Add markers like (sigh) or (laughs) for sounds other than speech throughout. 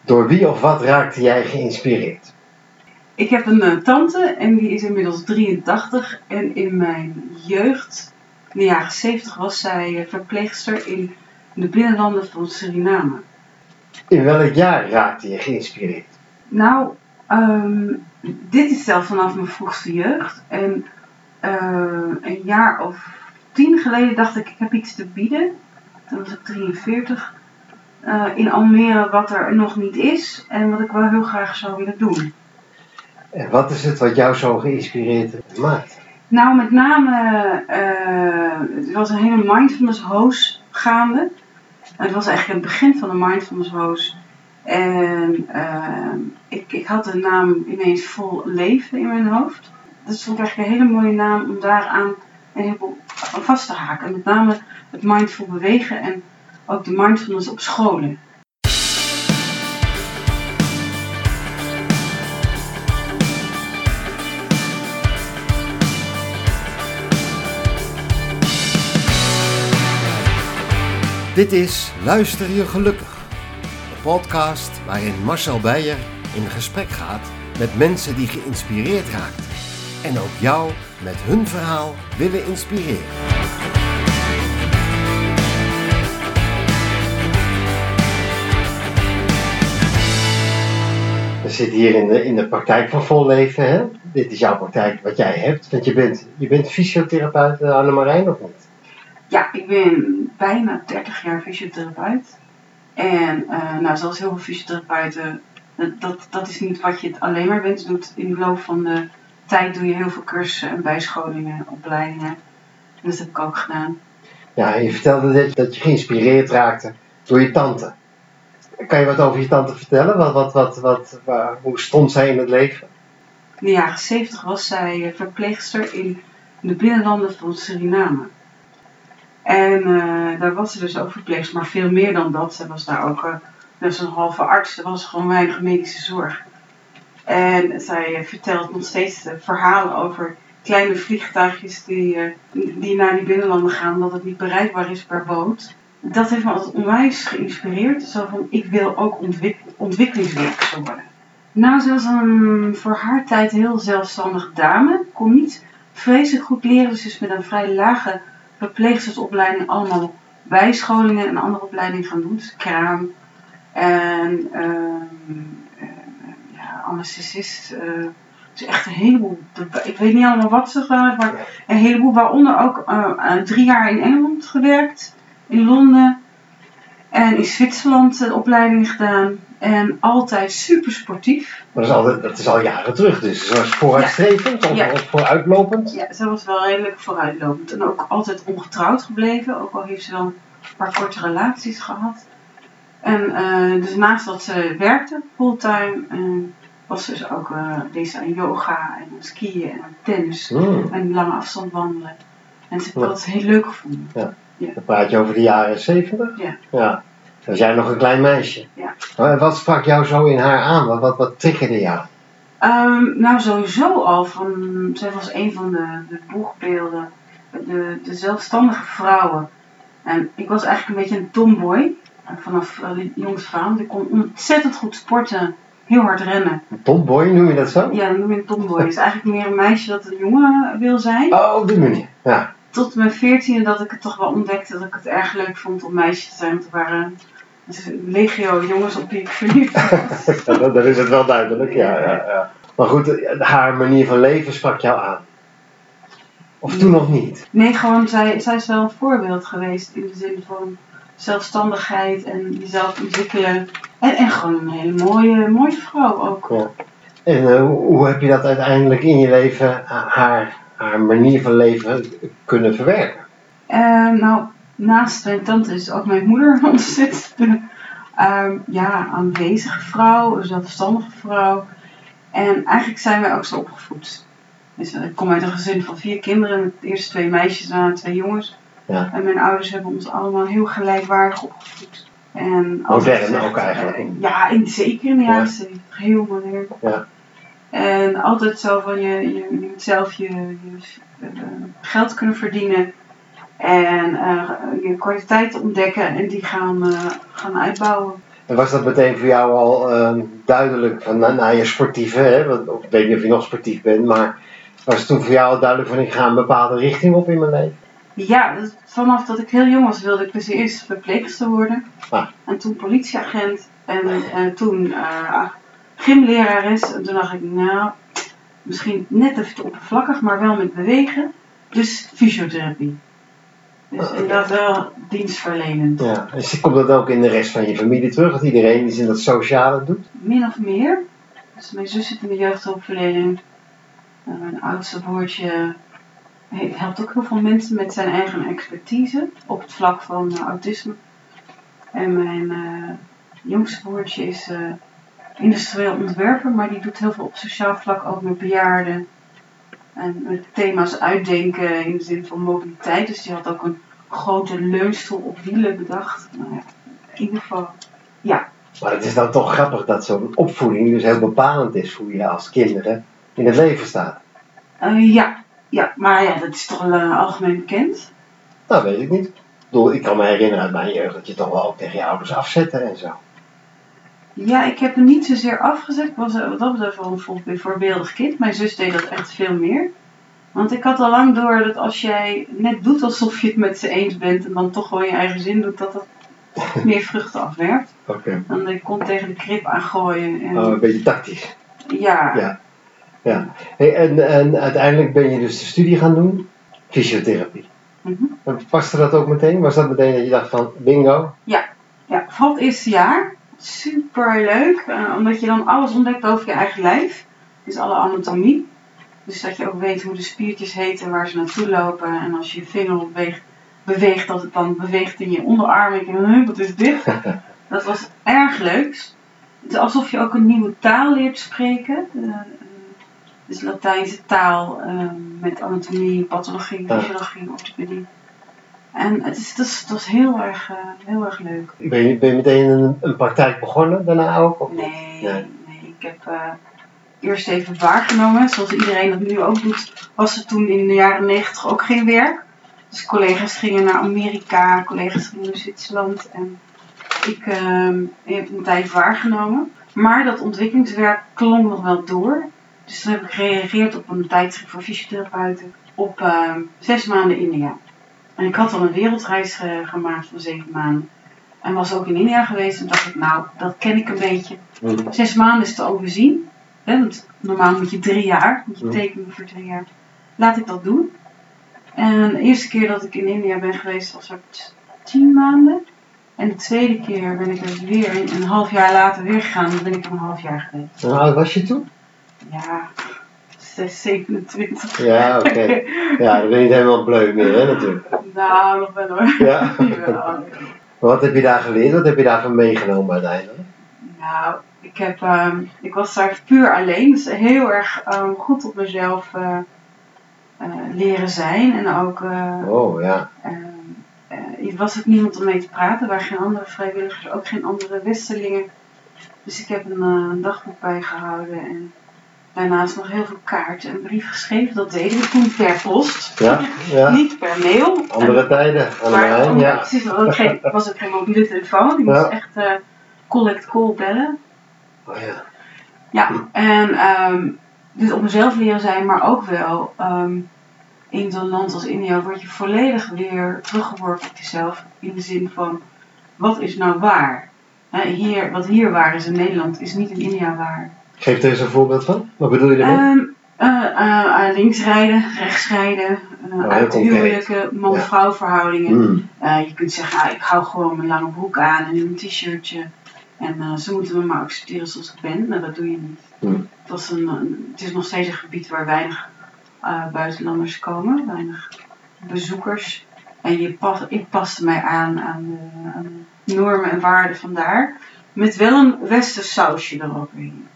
Door wie of wat raakte jij geïnspireerd? Ik heb een eh, tante en die is inmiddels 83. En in mijn jeugd, in de jaren 70, was zij eh, verpleegster in de binnenlanden van Suriname. In welk jaar raakte je geïnspireerd? Nou, ehm, dit is zelf vanaf mijn vroegste jeugd. En eh, een jaar of tien geleden dacht ik, ik heb iets te bieden. Toen was ik 43. Eh, in Almere wat er nog niet is en wat ik wel heel graag zou willen doen. En wat is het wat jou zo geïnspireerd maakt? Nou, met name, eh het was een hele mindfulness hoos gaande. Het was eigenlijk het begin van de mindfulness hoos. En eh, ik, ik had de naam ineens vol leven in mijn hoofd. Dat is eigenlijk een hele mooie naam om daaraan een heleboel vast te haken. Met name het mindful bewegen en ook de mindfulness op scholen. Dit is Luister je gelukkig. De podcast waarin Marcel Beijer in gesprek gaat met mensen die geïnspireerd raakt. En ook jou met hun verhaal willen inspireren. We zitten hier in de, in de praktijk van Vol Leven. Hè? Dit is jouw praktijk wat jij hebt. Want je bent, je bent fysiotherapeut uh, Annemarijn of niet? Ja, ik ben bijna 30 jaar fysiotherapeut. En eh, nou, zoals heel veel fysiotherapeuten, dat, dat, is niet wat je het alleen maar bent. Doet in de loop van de tijd doe je heel veel cursussen en bijscholingen, opleidingen. En dat heb ik ook gedaan. Ja, je vertelde net dat je geïnspireerd raakte door je tante. Kan je wat over je tante vertellen? Wat, wat, wat, wat, waar- hoe stond zij in het leven? In de jaren 70 was zij eh, verpleegster in de binnenlanden van Suriname. En eh, daar was ze dus ook verpleegster, maar veel meer dan dat. Ze was daar ook eh, net halve arts. Er was gewoon weinig medische zorg. En zij vertelt nog steeds verhalen over kleine vliegtuigjes die, die naar die binnenlanden gaan, dat het niet bereikbaar is per boot. Dat heeft me altijd onwijs geïnspireerd. Zo van, ik wil ook ontwik ontwikkelingswerkster worden. Nou, ze was een voor haar tijd heel zelfstandige dame. Kon niet vreselijk goed leren, dus is met een vrij lage verpleegstersopleiding allemaal bijscholingen en andere opleidingen gaan doen. Dus kraam en eh, ja, anesthesist. eh, dus echt een heleboel. Ik weet niet allemaal wat ze gedaan heeft, maar een heleboel. Waaronder ook eh, drie jaar in Engeland gewerkt, in Londen. En in Zwitserland de opleiding gedaan. En altijd super sportief. Maar dat is, al, dat is al jaren terug, dus ze was vooruitstrevend of, Ja. of vooruitlopend. Ja, ze was wel redelijk vooruitlopend. En ook altijd ongetrouwd gebleven. Ook al heeft ze wel een paar korte relaties gehad. En eh, dus naast dat ze werkte fulltime, eh, was ze dus ook, eh deed ze aan yoga en aan skiën en aan tennis. Hmm, En lange afstand wandelen. En ze heeft Ja. dat heel leuk gevonden. Dan praat je over de jaren zeventig? Ja. ja. Dan was jij nog een klein meisje. Ja. Wat sprak jou zo in haar aan? Wat, wat, wat triggerde jou? Ehm, nou, sowieso al. Van, zij was een van de, de boegbeelden. De, de zelfstandige vrouwen. En ik was eigenlijk een beetje een tomboy. eh, Vanaf uh, jongs. Ik kon ontzettend goed sporten. Heel hard rennen. Een tomboy, noem je dat zo? Ja, dan noem je een tomboy. Het is eigenlijk meer een meisje dat een jongen wil zijn. Oh, op die manier. Ja. Tot mijn veertiende dat ik het toch wel ontdekte dat ik het erg leuk vond om meisje te zijn. Want er waren dus legio jongens op wie ik verliefd was. (laughs) Ja, dan dan is het wel duidelijk. Ja, ja, ja. Maar goed, eh, haar manier van leven sprak jou aan. Of toen nog niet? Nee, gewoon, zij, zij is wel een voorbeeld geweest in de zin van zelfstandigheid en jezelf ontwikkelen. En, en gewoon een hele mooie, mooie vrouw ook. En eh, hoe, hoe heb je dat uiteindelijk in je leven, ha- haar, haar manier van leven, kunnen verwerken? En nou, naast mijn tante is ook mijn moeder een (laughs) ontzettend ehm, ja, aanwezige vrouw, een zelfstandige vrouw. En eigenlijk zijn wij ook zo opgevoed. Dus, eh, ik kom uit een gezin van vier kinderen, met eerst twee meisjes en twee jongens. Ja. En mijn ouders hebben ons allemaal heel gelijkwaardig opgevoed. En Modern ook eigenlijk. eh, Ja, in, zeker in de Ja. jaren 70. Heel modern. Ja. En altijd zo van je, je, je moet zelf je, je eh, geld kunnen verdienen. En eh, je kwaliteiten ontdekken en die gaan, eh, gaan uitbouwen. En was dat meteen voor jou al ehm, duidelijk van na, na je sportieve, hè? Want, ik weet niet of je nog sportief bent, maar was het toen voor jou al duidelijk van ik ga een bepaalde richting op in mijn leven? Ja, dus vanaf dat ik heel jong was wilde ik dus eerst verpleegster worden. Ah. En toen politieagent. En eh, toen gymlerares. En toen dacht ik, nou, misschien net even te oppervlakkig, maar wel met bewegen. Dus fysiotherapie. Dus Ah, inderdaad wel dienstverlenend. Ja. Dus komt dat ook in de rest van je familie terug? Dat iedereen iets in dat sociale doet? Min of meer. Dus mijn zus zit in de jeugdhulpverlening. En mijn oudste broertje he- helpt ook heel veel mensen met zijn eigen expertise op het vlak van autisme. En mijn eh, jongste broertje is eh, industrieel ontwerper, maar die doet heel veel op sociaal vlak ook met bejaarden. En met thema's uitdenken in de zin van mobiliteit. Dus die had ook een grote leunstoel op wielen bedacht. Nou ja, in ieder geval, ja, Maar het is dan toch grappig dat zo'n opvoeding dus heel bepalend is voor je als kinderen in het leven staat. Eh, ja, ja, maar ja, dat is toch wel eh, algemeen bekend. Nou, weet ik niet. Ik, bedoel, ik kan me herinneren uit mijn jeugd dat je toch wel ook tegen je ouders afzette en zo. Ja, ik heb hem niet zozeer afgezet. Ik was wat dat betreft wel een voorbeeldig kind. Mijn zus deed dat echt veel meer. Want ik had al lang door dat als jij net doet alsof je het met ze eens bent en dan toch gewoon je eigen zin doet, dat dat (laughs) meer vruchten afwerpt. Oké. Dan ik kon tegen de krip aangooien. En, Oh, een beetje tactisch. ja, Ja. Ja. Hey, en, en uiteindelijk ben je dus de studie gaan doen, fysiotherapie. Mhm. En Paste dat ook meteen? Was dat meteen dat je dacht van bingo? ja, vooral het eerste jaar. Super leuk, eh, omdat je dan alles ontdekt over je eigen lijf. Dus alle anatomie. Dus dat je ook weet hoe de spiertjes heten, waar ze naartoe lopen. En als je je vinger beweegt, beweegt, dat het dan beweegt in je onderarm. Denk, huh, wat is dit? (laughs) dat was erg leuk. Het is alsof je ook een nieuwe taal leert spreken. Eh, eh, dus Latijnse taal met anatomie, pathologie, fysiologie, orthopedie. En het is, het is, het was heel erg, eh, heel erg leuk. Ben je, ben je meteen een, een praktijk begonnen daarna ook? Of Nee. nee. ik heb eh, eerst even waargenomen. Zoals iedereen dat nu ook doet, was er toen in de jaren negentig ook geen werk. Dus collega's gingen naar Amerika, collega's gingen naar Zwitserland. En ik ehm, heb een tijd waargenomen. Maar dat ontwikkelingswerk klonk nog wel door. Dus toen heb ik gereageerd op een tijdschrift voor fysiotherapeuten op ehm, zes maanden India. En ik had al een wereldreis eh, gemaakt van zeven maanden. En was ook in India geweest en dacht ik, nou, dat ken ik een beetje. Zes maanden is te overzien. Hè, want normaal moet je drie jaar, moet je tekenen voor drie jaar. Laat ik dat doen. En de eerste keer dat ik in India ben geweest was er tien maanden. En de tweede keer ben ik er weer een, half jaar later weer gegaan. Dan ben ik er een half jaar geweest. Hoe oud was je toen? Ja, 6, 27. Ja, oké. (laughs) Ja, dan ben je niet helemaal bleu meer, hè, natuurlijk. nou, nog wel hoor. Ja. (laughs) Wat heb je daar geleerd? Wat heb je daarvan meegenomen uiteindelijk? Nou, ik, heb, ehm, ik was daar puur alleen. Dus heel erg ehm, goed op mezelf eh, eh, leren zijn. En ook, eh, Oh, ja. ehm, was ook niemand om mee te praten. Er waren geen andere vrijwilligers, ook geen andere westerlingen. Dus ik heb een, een dagboek bijgehouden. En daarnaast nog heel veel kaarten en brief geschreven. Dat deden we toen per post. Ja, ja. (laughs) Niet per mail. Andere tijden, Maar omdat- ja. precies, er was ook geen, was ook geen mobiele telefoon. Die moest echt eh, collect call bellen. Oh, ja. Ja, en dus op mezelf leren zijn, maar ook wel ehm, in zo'n land als India word je volledig weer teruggeworpen op jezelf. In de zin van, wat is nou waar? Hier, wat hier waar is in Nederland, is niet in India waar. Geef er eens een voorbeeld van. Wat bedoel je daarmee? Eh, eh, eh, links rijden, rechts rijden, huwelijken, man-vrouw verhoudingen. Hmm. Eh, je kunt zeggen, ah, ik hou gewoon mijn lange broek aan en een t-shirtje. En eh, ze moeten me maar accepteren zoals ik ben. Nou, dat doe je niet. Hmm. Het, was een, het is nog steeds een gebied waar weinig buitenlanders komen, weinig bezoekers. En je pas, ik paste mij aan aan de, aan de normen en waarden van daar. Met wel een westers sausje eroverheen.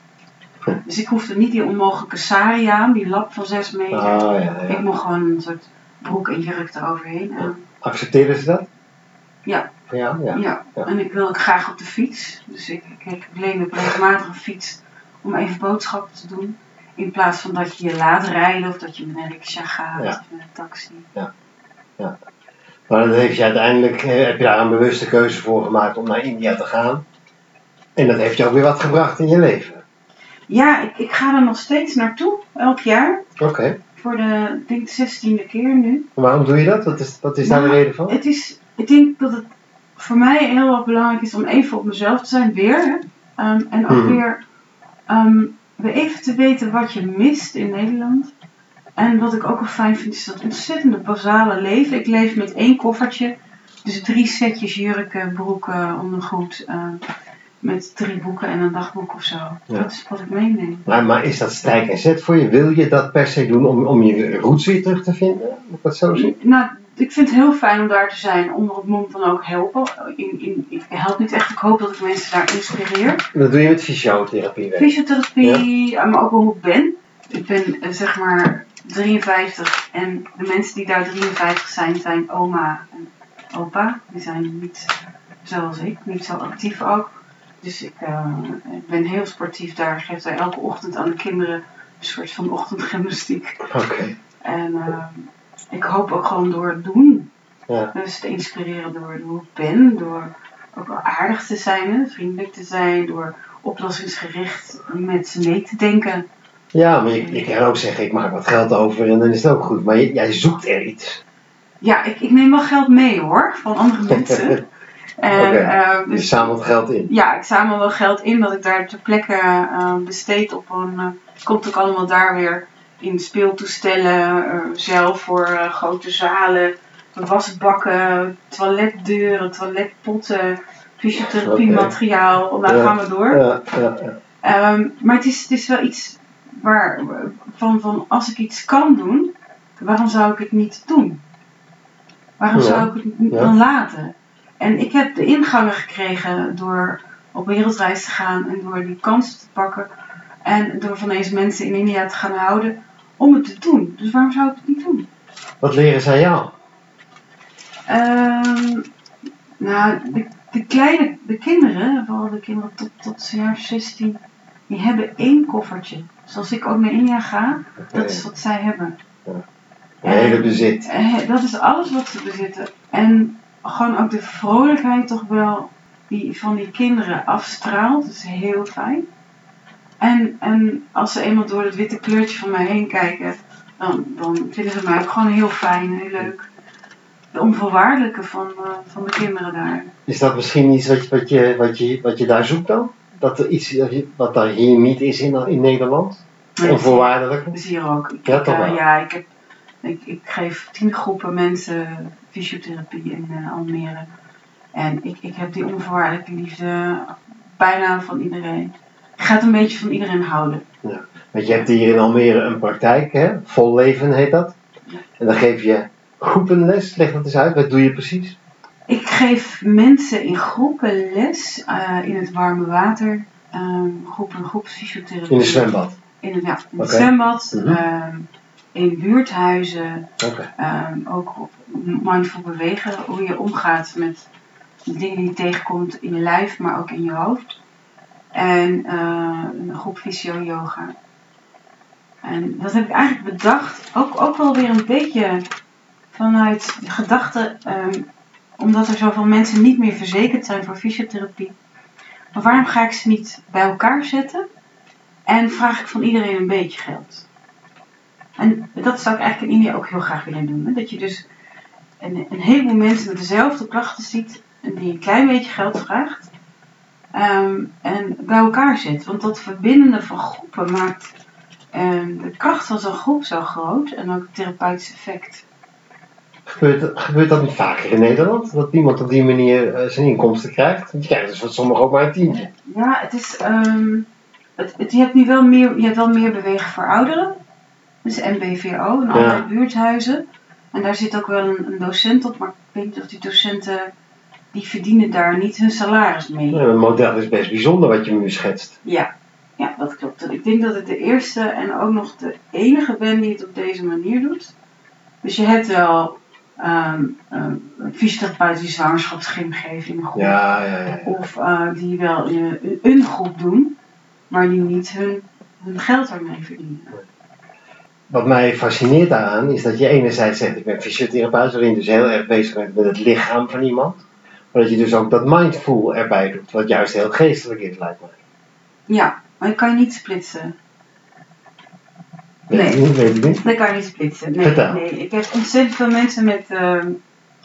Dus ik hoefde niet die onmogelijke sari aan, die lap van 6 meter. Ah, ja, ja. Ik mocht gewoon een soort broek en jurk eroverheen aan. Accepteren ze dat? Ja. Ja. Ja, Ja. en ik wil ook graag op de fiets. Dus ik, ik, ik regelmatig een fiets om even boodschappen te doen. In plaats van dat je je laat rijden of dat je met een gaat Ja. of met een taxi. Maar dan heeft je uiteindelijk, eh, heb je daar een bewuste keuze voor gemaakt om naar India te gaan. En dat heeft je ook weer wat gebracht in je leven. Ja, ik, ik ga er nog steeds naartoe, elk jaar. Oké. Voor de, ik denk, zestiende keer nu. Waarom doe je dat? Wat is, wat is daar de Nou, reden van? Het is, ik denk dat het voor mij heel erg belangrijk is om even op mezelf te zijn, weer. Ehm, en ook weer, ehm, weer even te weten wat je mist in Nederland. En wat ik ook wel fijn vind, is dat ontzettende basale leven. Ik leef met één koffertje. Dus drie setjes jurken, broeken, ondergoed. eh, met drie boeken en een dagboek of zo. Ja. Dat is wat ik meeneem. Maar, maar is dat strijk en zet voor je? Wil je dat per se doen om, om je roots weer terug te vinden? Moet ik dat zo zien? Nou, ik vind het heel fijn om daar te zijn, onder het mom van ook helpen. In, in, ik help niet echt, ik hoop dat ik mensen daar inspireer. Dat doe je met fysiotherapie. Fysiotherapie, eh, maar ook hoe ik ben. Ik ben eh, zeg maar 53 en de mensen die daar 53 zijn, zijn oma en opa. Die zijn niet zoals ik, niet zo actief ook. Dus ik, eh, ik ben heel sportief daar. Ik geef daar elke ochtend aan de kinderen een soort van ochtendgymnastiek. Oké. En eh, ik hoop ook gewoon door het doen. Ja. Dus te inspireren door hoe ik ben. Door ook wel aardig te zijn, vriendelijk te zijn. Door oplossingsgericht met ze mee te denken. Ja, maar je, je kan ook zeggen, ik maak wat geld over en dan is het ook goed. Maar je- jij zoekt er iets. Ja, ik, ik neem wel geld mee hoor, van andere (laughs) mensen. En, eh, Je zamelt geld in. ja, ik zamel wel geld in dat ik daar ter plekke eh, besteed op een. eh, het komt ook allemaal daar weer in speeltoestellen, zelf voor grote zalen, wasbakken, toiletdeuren, toiletpotten, fysiotherapiemateriaal. Nou, Ja. gaan we door. Ja, ja, ja. Ehm, maar het is, het is wel iets waar, van, van als ik iets kan doen, waarom zou ik het niet doen? Waarom zou ik het dan laten? En ik heb de ingangen gekregen door op wereldreis te gaan en door die kansen te pakken en door van deze mensen in India te gaan houden om het te doen. Dus waarom zou ik het niet doen? Wat leren zij jou? Ehm, nou, de, de kleine, de kinderen, vooral de kinderen tot, tot jaar 16, die hebben één koffertje. Dus als ik ook naar India ga, dat is wat zij hebben. Een hele bezit. Eh, dat is alles wat ze bezitten. En gewoon ook de vrolijkheid toch wel die van die kinderen afstraalt. Dat is heel fijn. En, en als ze eenmaal door het witte kleurtje van mij heen kijken, dan, dan vinden ze mij ook gewoon heel fijn, heel leuk. De onvoorwaardelijke van, eh, van de kinderen daar. Is dat misschien iets wat je, wat je, wat je, wat je daar zoekt dan? Dat er iets wat daar hier niet is in, in Nederland? Onvoorwaardelijk? Dat is hier ook. Ik, Ja, toch eh, wel. ja, ik, heb, ik, ik geef tien groepen mensen fysiotherapie in eh, Almere. En ik, ik heb die onvoorwaardelijke liefde bijna van iedereen. Ik ga het een beetje van iedereen houden. Want je hebt hier in Almere een praktijk, hè? Vol leven heet dat. Ja. En dan geef je groepenles. Leg dat eens uit. Wat doe je precies? Ik geef mensen in groepen les eh, in het warme water. ehm groepen groepsfysiotherapie. In een zwembad. In het, ja, in het zwembad. Mhm. ehm, in buurthuizen. Ehm, ook op mindful bewegen, hoe je omgaat met dingen die je tegenkomt in je lijf, maar ook in je hoofd. En eh, een groep fysio-yoga. En dat heb ik eigenlijk bedacht, ook, ook wel weer een beetje vanuit de gedachte, ehm, omdat er zoveel mensen niet meer verzekerd zijn voor fysiotherapie. Maar waarom ga ik ze niet bij elkaar zetten en vraag ik van iedereen een beetje geld? En dat zou ik eigenlijk in India ook heel graag willen doen. Hè? Dat je dus een, een heleboel mensen met dezelfde klachten ziet en die een klein beetje geld vraagt. ehm, en bij elkaar zet. Want dat verbindende van groepen maakt ehm, de kracht van zo'n groep zo groot en ook het therapeutisch effect. Gebeurt, dat- gebeurt dat niet vaker in Nederland? Dat iemand op die manier eh, zijn inkomsten krijgt? Want je krijgt dus wat sommigen ook maar een tientje. Ja, het is. ehm, het, het, je hebt nu wel meer, je hebt wel meer bewegen voor ouderen. Dus MBVO en allerlei buurthuizen. En daar zit ook wel een, een docent op, maar ik weet niet of die docenten. die verdienen daar niet hun salaris mee. Ja, het model is best bijzonder wat je nu schetst. Ja, ja, dat klopt. Ik denk dat ik de eerste en ook nog de enige ben die het op deze manier doet. Dus je hebt wel um, fysiotherapeuten die zwangerschapsgym geven in een groep. Ja, ja, ja. Of eh, die wel een, een groep doen, maar die niet hun, hun geld ermee verdienen. Wat mij fascineert daaraan is dat je enerzijds zegt ik ben fysiotherapeut, waarin je dus heel erg bezig bent met het lichaam van iemand. Maar dat je dus ook dat mindful erbij doet, wat juist heel geestelijk is, lijkt mij. Ja, maar ik kan je niet splitsen. Nee. niet, weet ik niet. Dat kan je niet splitsen. Nee, Vertel. nee. Ik heb ontzettend veel mensen met, ehm,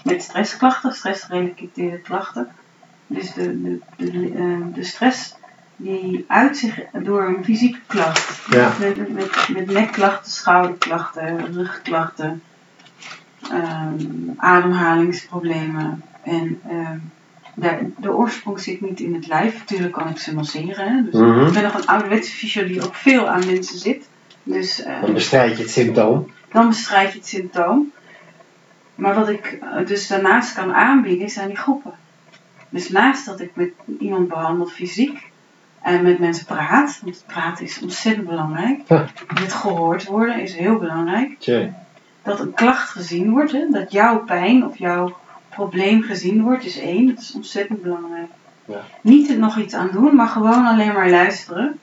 met stressklachten, stressgerelateerde klachten. Dus de, de, de, eh, de stress die uit zich door een fysieke klacht. Ja. Met, met, met, nekklachten, schouderklachten, rugklachten, ehm, ademhalingsproblemen. En ehm, de, de oorsprong zit niet in het lijf. Natuurlijk kan ik ze masseren. Hè? Dus Mhm. Ik ben nog een ouderwetse fysio die ook veel aan mensen zit. Dus eh, Dan bestrijd je het symptoom. dan bestrijd je het symptoom. Maar wat ik eh, dus daarnaast kan aanbieden zijn die groepen. Dus naast dat ik met iemand behandel fysiek en met mensen praat, want praten is ontzettend belangrijk. Ja. Het gehoord worden is heel belangrijk. Dat een klacht gezien wordt, hè, dat jouw pijn of jouw probleem gezien wordt, is één. Dat is ontzettend belangrijk. Ja. Niet er nog iets aan doen, maar gewoon alleen maar luisteren.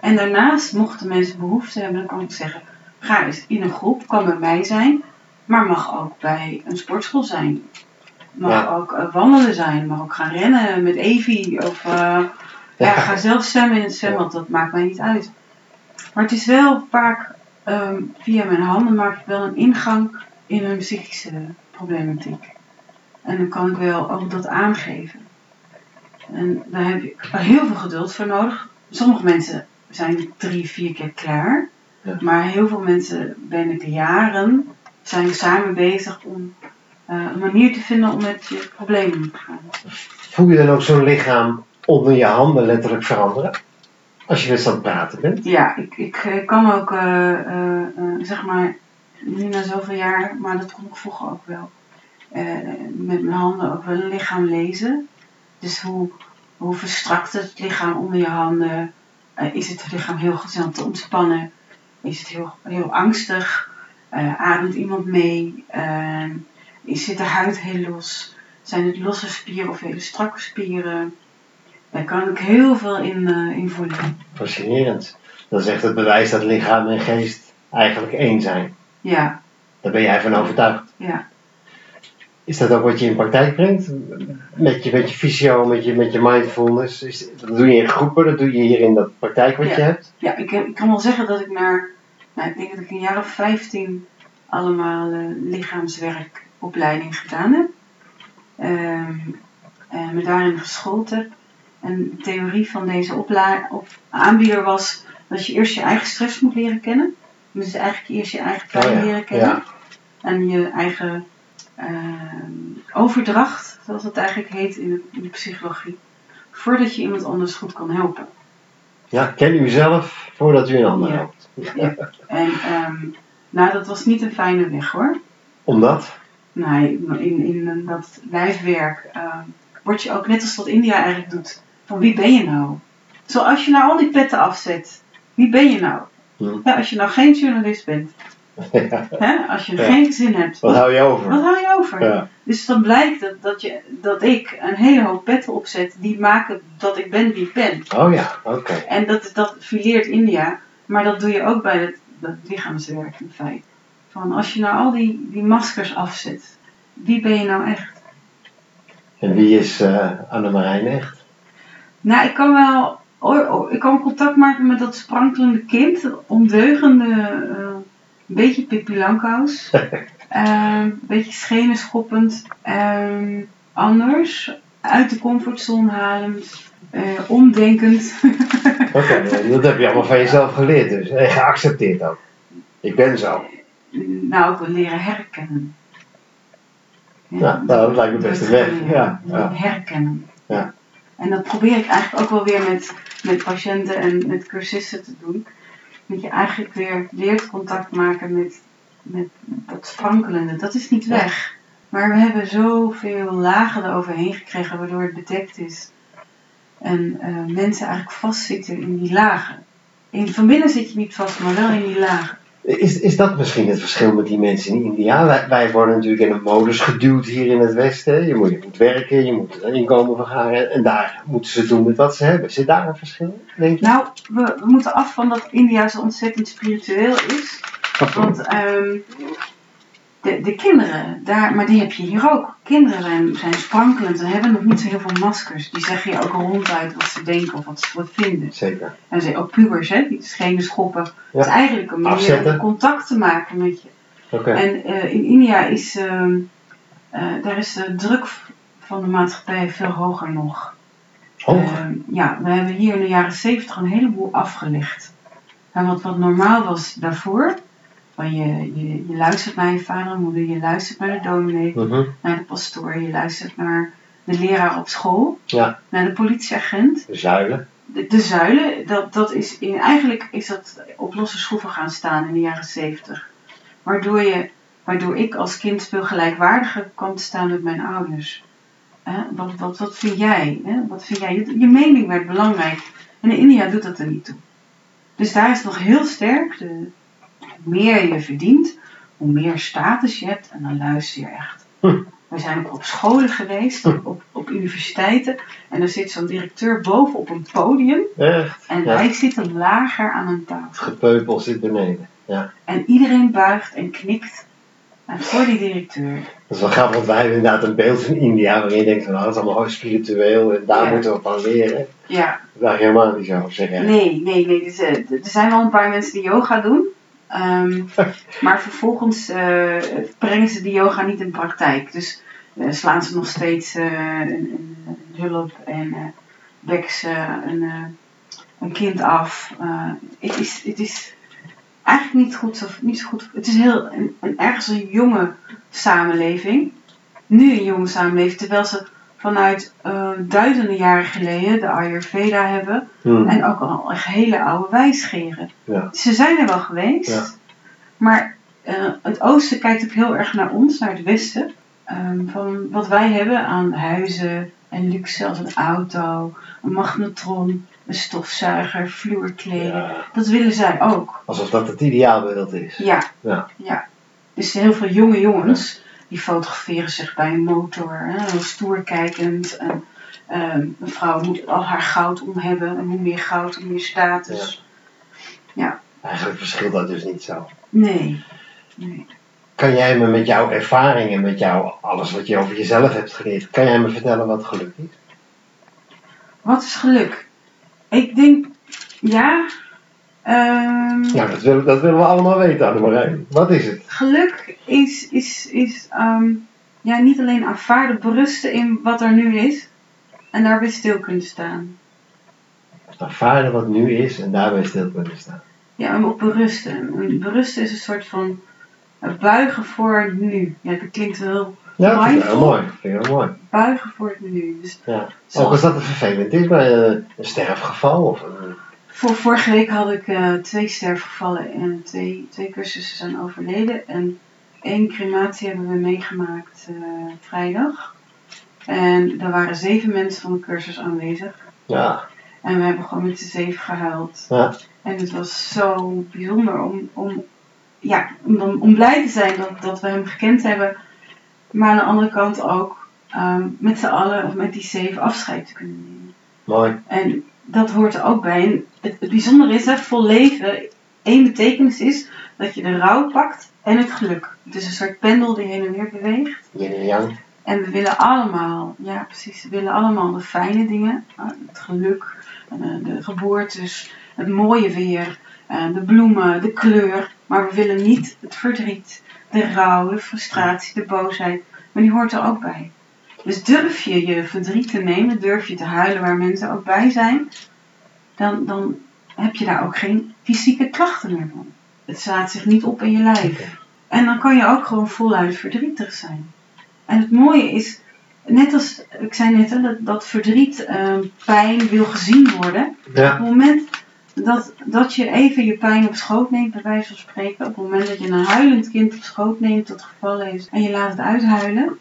En daarnaast, mochten mensen behoefte hebben, dan kan ik zeggen: ga eens in een groep, kan bij mij zijn, maar mag ook bij een sportschool zijn. Mag Ja. ook eh, wandelen zijn, mag ook gaan rennen met Evie of eh, ja. Ga zelf zwemmen in het zwembad, dat maakt mij niet uit. Maar het is wel vaak ehm, via mijn handen maak ik wel een ingang in hun psychische problematiek. En dan kan ik wel ook dat aangeven. En daar heb ik heel veel geduld voor nodig. Sommige mensen zijn drie, vier keer klaar. Ja. Maar heel veel mensen ben ik jaren, zijn we samen bezig om eh, een manier te vinden om met je problemen om te gaan. Voel je dan ook zo'n lichaam onder je handen letterlijk veranderen? Als je z'n aan het praten bent? Ja, ik, ik, eh, kan ook, eh, eh, zeg maar, nu na zoveel jaar, maar dat kon ik vroeger ook wel, met mijn handen ook wel een lichaam lezen. Dus hoe, hoe verstrakt het lichaam onder je handen? Is het lichaam heel gezond te ontspannen? Is het heel, heel angstig? Eh, ademt iemand mee? Is, zit de huid heel los? Zijn het losse spieren of hele strakke spieren? Daar kan ik heel veel in, eh, in voelen. Fascinerend. Dat is echt het bewijs dat lichaam en geest eigenlijk één zijn. Ja, Daar ben jij van overtuigd. ja. Is dat ook wat je in praktijk brengt? Met je, met je fysio, met je, met je mindfulness? Is, dat doe je in groepen, dat doe je hier in dat praktijk wat Ja. je hebt? Ja, ik, heb, ik kan wel zeggen dat ik naar, nou, ik denk dat ik een jaar of 15 allemaal eh, lichaamswerkopleiding gedaan heb. Ehm, en me daarin geschoold heb. En de theorie van deze opla- op, aanbieder was dat je eerst je eigen stress moet leren kennen. Dus eigenlijk eerst je eigen pijn Oh ja, leren kennen. ja. En je eigen ehm, overdracht, zoals het eigenlijk heet in de, in de psychologie. Voordat je iemand anders goed kan helpen. Ja, ken u zelf voordat u een ander Ja. helpt. En ehm, nou, dat was niet een fijne weg hoor. Omdat? Nee, in, in dat lijfwerk ehm, word je ook net als wat India eigenlijk doet. Van wie ben je nou? Zoals je nou al die petten afzet. Wie ben je nou? Hm. Ja, als je nou geen journalist bent. (laughs) Hè? Als je Ja. geen gezin hebt. Wat hou je over? Wat hou je over? Ja. Dus dan blijkt dat, dat, je, dat ik een hele hoop petten opzet die maken dat ik ben wie ik ben. Oh ja, oké. En dat, dat fileert India, maar dat doe je ook bij het, lichaamswerk in feite. Van als je nou al die, die maskers afzet, wie ben je nou echt? En wie is eh Annemarijn echt? Nou, ik kan wel oh, oh, ik kan contact maken met dat sprankelende kind, ondeugende, eh, een beetje Pippi Langkous. (laughs) Eh, een beetje schenen schoppend. eh, anders, uit de comfortzone halend, eh, omdenkend. Oké, (laughs) dat heb je allemaal van jezelf geleerd dus. En geaccepteerd ook. Ik ben zo. nou, ook leren herkennen. Ja, nou, dat lijkt me best een weg. Ja, ja. Herkennen. En dat probeer ik eigenlijk ook wel weer met, met patiënten en met cursisten te doen. Dat je eigenlijk weer leert contact maken met, met dat sprankelende. Dat is niet weg. Maar we hebben zoveel lagen eroverheen gekregen waardoor het bedekt is. En eh, mensen eigenlijk vastzitten in die lagen. In, van binnen zit je niet vast, maar wel in die lagen. Is, is dat misschien het verschil met die mensen in India? Wij, wij worden natuurlijk in een modus geduwd hier in het Westen. Je moet, je moet werken, je moet een inkomen vergaren. En daar moeten ze doen met wat ze hebben. Zit daar een verschil, denk je? Nou, we, we moeten af van dat India zo ontzettend spiritueel is. Want ehm, de, de kinderen, daar, maar die heb je hier ook. Kinderen zijn, zijn sprankelend en hebben nog niet zo heel veel maskers. Die zeggen je ook ronduit wat ze denken of wat ze wat vinden. Zeker. En ze ook pubers, hè, die schenen schoppen. Ja. Het is eigenlijk een manier om contact te maken met je. Oké. En eh, in India is, ehm, eh, daar is de druk van de maatschappij veel hoger nog. Hoger. Ehm, ja, we hebben hier in de jaren zeventig een heleboel afgelegd. En wat, wat normaal was daarvoor, van je, je, je luistert naar je vader en moeder, je luistert naar de dominee, Mhm. naar de pastoor, je luistert naar de leraar op school, Ja, naar de politieagent. de zuilen. De, de zuilen, dat, dat is in, eigenlijk is dat op losse schroeven gaan staan in de jaren zeventig. Waardoor, je, waardoor ik als kind veel gelijkwaardiger te staan met mijn ouders. Wat, wat, wat vind jij? Wat vind jij? Je, je mening werd belangrijk. En in India doet dat er niet toe. Dus daar is nog heel sterk. De, meer je verdient, hoe meer status je hebt. En dan luister je echt. Hm. We zijn ook op scholen geweest, op, op universiteiten. En er zit zo'n directeur boven op een podium. Echt. En Ja. wij zitten lager aan een tafel. Het gepeupel zit beneden. Ja. En iedereen buigt en knikt voor die directeur. Dat is wel grappig, want wij hebben inderdaad een beeld van India waarin je denkt van nou, dat is allemaal heel spiritueel en daar Ja. moeten we van leren. Ja, Dat is helemaal niet zo, zeg jij. nee, nee, nee. Dus, eh, er zijn wel een paar mensen die yoga doen. Ehm, (laughs) maar vervolgens eh, brengen ze die yoga niet in praktijk. Dus eh, slaan ze nog steeds eh, een, hulp en wekken ze een, een kind af. Het, is, het is eigenlijk niet, goed, zo- niet zo goed. Het is heel, een, een, ergens een jonge samenleving. Nu een jonge samenleving, terwijl ze vanuit eh, duizenden jaren geleden de Ayurveda hebben. Hm. En ook al hele oude wijsgeren. Ja. Ze zijn er wel geweest. Ja. Maar eh, het oosten kijkt ook heel erg naar ons, naar het westen. Ehm, van wat wij hebben aan huizen en luxe als een auto, een magnetron, een stofzuiger, vloerkleden. Ja. Dat willen zij ook. Alsof dat het ideaalbeeld is. Ja. Ja. ja. Dus heel veel jonge jongens die fotograferen zich bij een motor, hè, stoer kijkend. En, ehm, een vrouw moet al haar goud om hebben en hoe meer goud, hoe meer status. Eigenlijk verschilt dat dus niet zo. Nee. nee. Kan jij me met jouw ervaringen, met jou, alles wat je over jezelf hebt geleerd, kan jij me vertellen wat geluk is? Wat is geluk? Ik denk, ja. Ehm, Ja, dat willen, dat willen we allemaal weten, Annemarijn. Wat is het? Geluk is, is, is ehm, ja, niet alleen aanvaarden, berusten in wat er nu is. En daarbij stil kunnen staan. Ervaren wat nu is en daarbij stil kunnen staan. Ja, en op berusten. En Berusten is een soort van eh, buigen voor het nu. Ja, dat klinkt wel Ja, dat vind ik heel mooi. Vind ik heel mooi. buigen voor het nu. Dus Ja. Ook als dat een vervelend is bij een, een sterfgeval of een... Voor vorige week had ik eh, twee sterfgevallen en twee, twee cursussen zijn overleden. En één crematie hebben we meegemaakt eh, vrijdag. En er waren zeven mensen van de cursus aanwezig. Ja, En we hebben gewoon met z'n zeven gehuild. ja, En het was zo bijzonder om, om, ja, om, om blij te zijn dat, dat we hem gekend hebben. Maar aan de andere kant ook ehm, met z'n allen, of met die zeven, afscheid te kunnen nemen. mooi. En dat hoort er ook bij. En het, het bijzondere is dat vol leven één betekenis is dat je de rouw pakt en het geluk. Het is een soort pendel die heen en weer beweegt. Yin en yang. En we willen allemaal, ja precies, we willen allemaal de fijne dingen. eh, Het geluk, eh, de geboortes, het mooie weer, eh, de bloemen, de kleur. Maar we willen niet het verdriet, de rouw, de frustratie, de boosheid. Maar die hoort er ook bij. Dus durf je je verdriet te nemen, durf je te huilen waar mensen ook bij zijn, dan, dan heb je daar ook geen fysieke klachten meer van. Het slaat zich niet op in je lijf. En dan kan je ook gewoon voluit verdrietig zijn. En het mooie is, net als ik zei net, hè, dat, dat verdriet, eh, pijn wil gezien worden. Op het moment dat, dat je even je pijn op schoot neemt, bij wijze van spreken, op het moment dat je een huilend kind op schoot neemt dat gevallen is en je laat het uithuilen,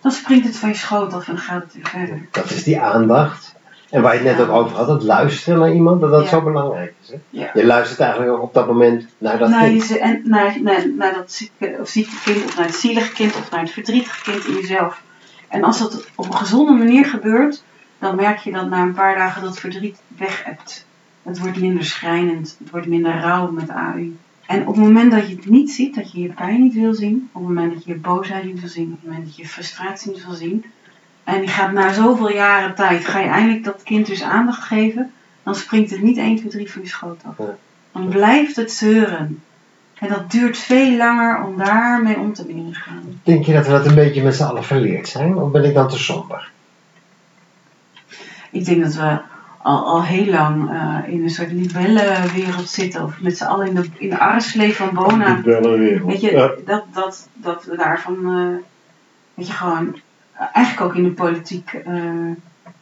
dan springt het van je schoot af en dan gaat het weer verder. dat is die aandacht. En waar je het net ook over had, het luisteren naar iemand, dat dat Ja. zo belangrijk is. Hè? Ja. Je luistert eigenlijk ook op dat moment naar dat naar, kind. je, en naar, naar, naar dat zieke, of zieke kind, of naar het zielige kind, of naar het verdrietige kind in jezelf. En als dat op een gezonde manier gebeurt, dan merk je dat na een paar dagen dat verdriet weg hebt. Het wordt minder schrijnend, het wordt minder rauw met AI. En op het moment dat je het niet ziet, dat je je pijn niet wil zien, op het moment dat je je boosheid niet wil zien, op het moment dat je je frustratie niet wil zien, en je gaat na zoveel jaren tijd, ga je eindelijk dat kind dus aandacht geven, dan springt het niet 1, 2, 3 van je schoot af. Dan blijft het zeuren. En dat duurt veel langer om daarmee om te leren gaan. Denk je dat we dat een beetje met z'n allen verleerd zijn? Of ben ik dan te somber? Ik denk dat we al, al heel lang eh, in een soort libellenwereld zitten. Of met z'n allen in de, in de arreslee van Bona. Weet je, dat, dat, dat we daarvan, eh weet je, gewoon, eh, eigenlijk ook in de politiek,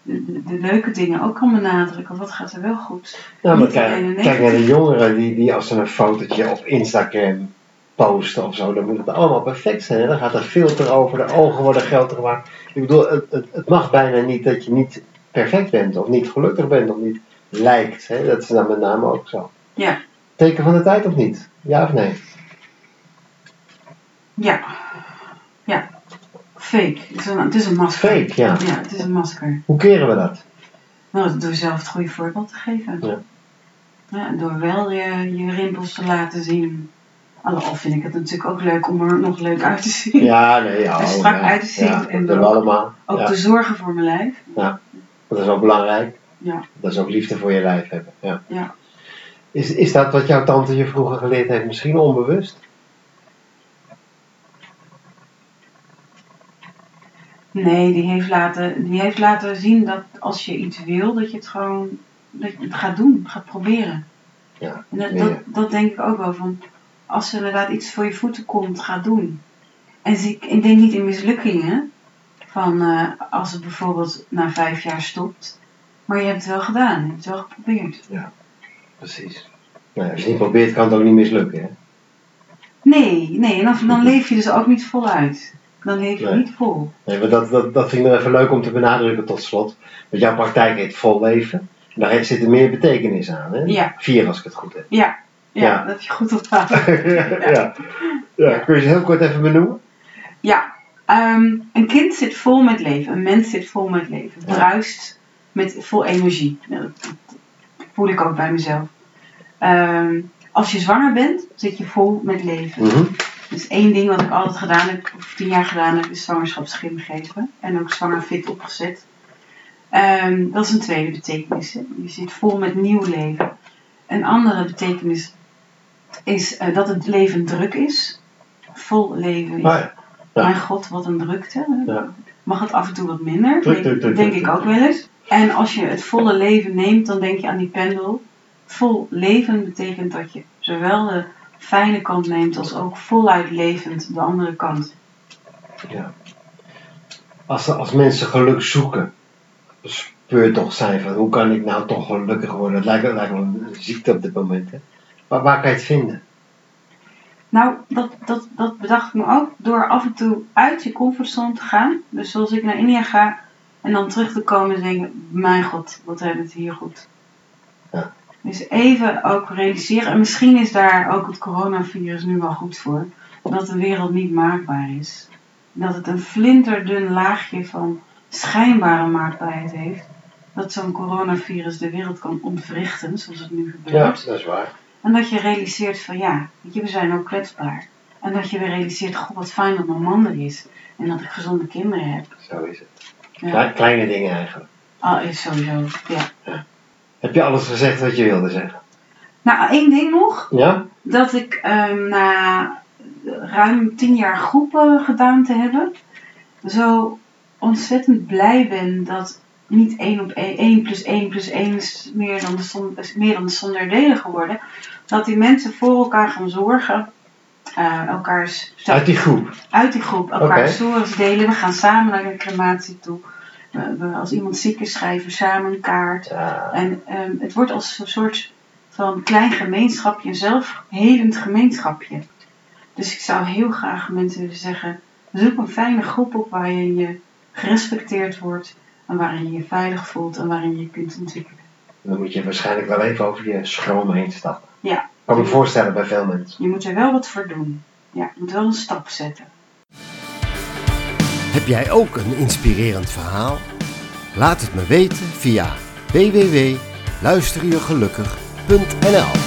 de, de, de leuke dingen ook kan benadrukken. Wat gaat er wel goed? Nou, maar kijk, naar de jongeren die, die als ze een fotootje op Instagram posten of zo, dan moet het allemaal perfect zijn. Hè? Dan gaat er filter over, de ogen worden groter gemaakt. Ik bedoel, het, het, het mag bijna niet dat je niet perfect bent, of niet gelukkig bent, of niet lijkt. Hè? Dat is dan met name ook zo. Ja, Teken van de tijd of niet? Ja of nee? ja, ja. Fake. Het is een, het is een masker. Fake, ja. Ja, het is een masker. Hoe keren we dat? Nou, door zelf het goede voorbeeld te geven. Ja. Ja, door wel je, je rimpels te laten zien. Al al vind ik het natuurlijk ook leuk om er nog leuk uit te zien. Ja, nee, ja. Er oh, strak ja. uit te zien Ja, en we allemaal. Ook Ja, te zorgen voor mijn lijf. Dat is ook belangrijk. Ja. Dat is ook liefde voor je lijf hebben. Ja. Ja. Is, is dat wat jouw tante je vroeger geleerd heeft? Misschien onbewust? Nee, die heeft, laten, die heeft laten zien dat als je iets wil, dat je het gewoon dat je het gaat doen, gaat proberen. Ja, En dat, dat, dat denk ik ook wel van, als er inderdaad iets voor je voeten komt, ga doen. En zie, ik denk niet in mislukkingen, van eh, als het bijvoorbeeld na vijf jaar stopt, maar je hebt het wel gedaan, je hebt het wel geprobeerd. Precies. Nou, als je het niet probeert, kan het ook niet mislukken. Hè? Nee, nee, en dan, dan (laughs) leef je dus ook niet voluit. Dan leef je Nee. niet vol. Nee, maar dat, dat, dat vind ik nog even leuk om te benadrukken tot slot. Want jouw praktijk heet Vol Leven. En daar heeft- zit er meer betekenis aan. Hè? Ja. Vier als ik het goed heb. Ja, ja, Ja. dat heb je goed onthouden. (laughs) ja. Ja. Kun je ze heel kort even benoemen? Ja, ehm, een kind zit vol met leven. Een mens zit vol met leven. Ja. Bruist met vol energie. Ja, dat, voel ik ook bij mezelf. Ehm, als je zwanger bent, zit je vol met leven. Mhm. Dus één ding wat ik altijd gedaan heb, of tien jaar gedaan heb, is zwangerschapsschim geven. En ook zwanger fit opgezet. Ehm, dat is een tweede betekenis. hè. Je zit vol met nieuw leven. Een andere betekenis is eh, dat het leven druk is. Vol leven is. Mijn god, wat een drukte. Ja. Mag het af en toe wat minder? Druk, denk druk, druk, denk druk, ik ook wel eens. En als je het volle leven neemt, dan denk je aan die pendel. Vol leven betekent dat je zowel de fijne kant neemt als ook voluit levend de andere kant. Ja. Als, als mensen geluk zoeken, speurtocht zijn van hoe kan ik nou toch gelukkig worden? Het lijkt, het lijkt wel een ziekte op dit moment. Hè? Maar waar kan je het vinden? Nou, dat, dat, dat bedacht ik me ook door af en toe uit je comfortzone te gaan. Dus zoals ik naar India ga en dan terug te komen en denken, mijn god, wat hebben we het hier goed. Ja. Dus even ook realiseren, en misschien is daar ook het coronavirus nu wel goed voor, dat de wereld niet maakbaar is. Dat het een flinterdun laagje van schijnbare maakbaarheid heeft. Dat zo'n coronavirus de wereld kan ontwrichten, zoals het nu gebeurt. dat is waar. En dat je realiseert van ja, weet je, we zijn ook kwetsbaar. En dat je weer realiseert, goh, wat fijn dat mijn man er is. En dat ik gezonde kinderen heb. Zo is het. Ja. Kleine dingen eigenlijk. Ah, is sowieso, ja. Heb je alles gezegd wat je wilde zeggen? Nou, één ding nog. Ja? Dat ik ehm, na ruim tien jaar groepen gedaan te hebben, zo ontzettend blij ben dat niet 1 op 1, 1 plus 1 plus 1 is meer dan de som, is meer dan de som der delen geworden. Dat die mensen voor elkaar gaan zorgen. eh elkaars Uit die groep. uit die groep elkaar stories delen. We gaan samen naar een crematie toe. We, we- als iemand ziek is, schrijven we samen een kaart. En ehm, het wordt als een soort van klein gemeenschapje, een zelfhelend gemeenschapje. Dus ik zou heel graag mensen willen zeggen: zoek een fijne groep op waar je je gerespecteerd wordt. En waarin je je veilig voelt en waarin je je kunt ontwikkelen. Dan moet je waarschijnlijk wel even over je schroom heen stappen. Ja. Kan me voorstellen bij veel mensen. Je moet er wel wat voor doen. Ja, je moet wel een stap zetten. Heb jij ook een inspirerend verhaal? Laat het me weten via www.luisterjegelukkig.nl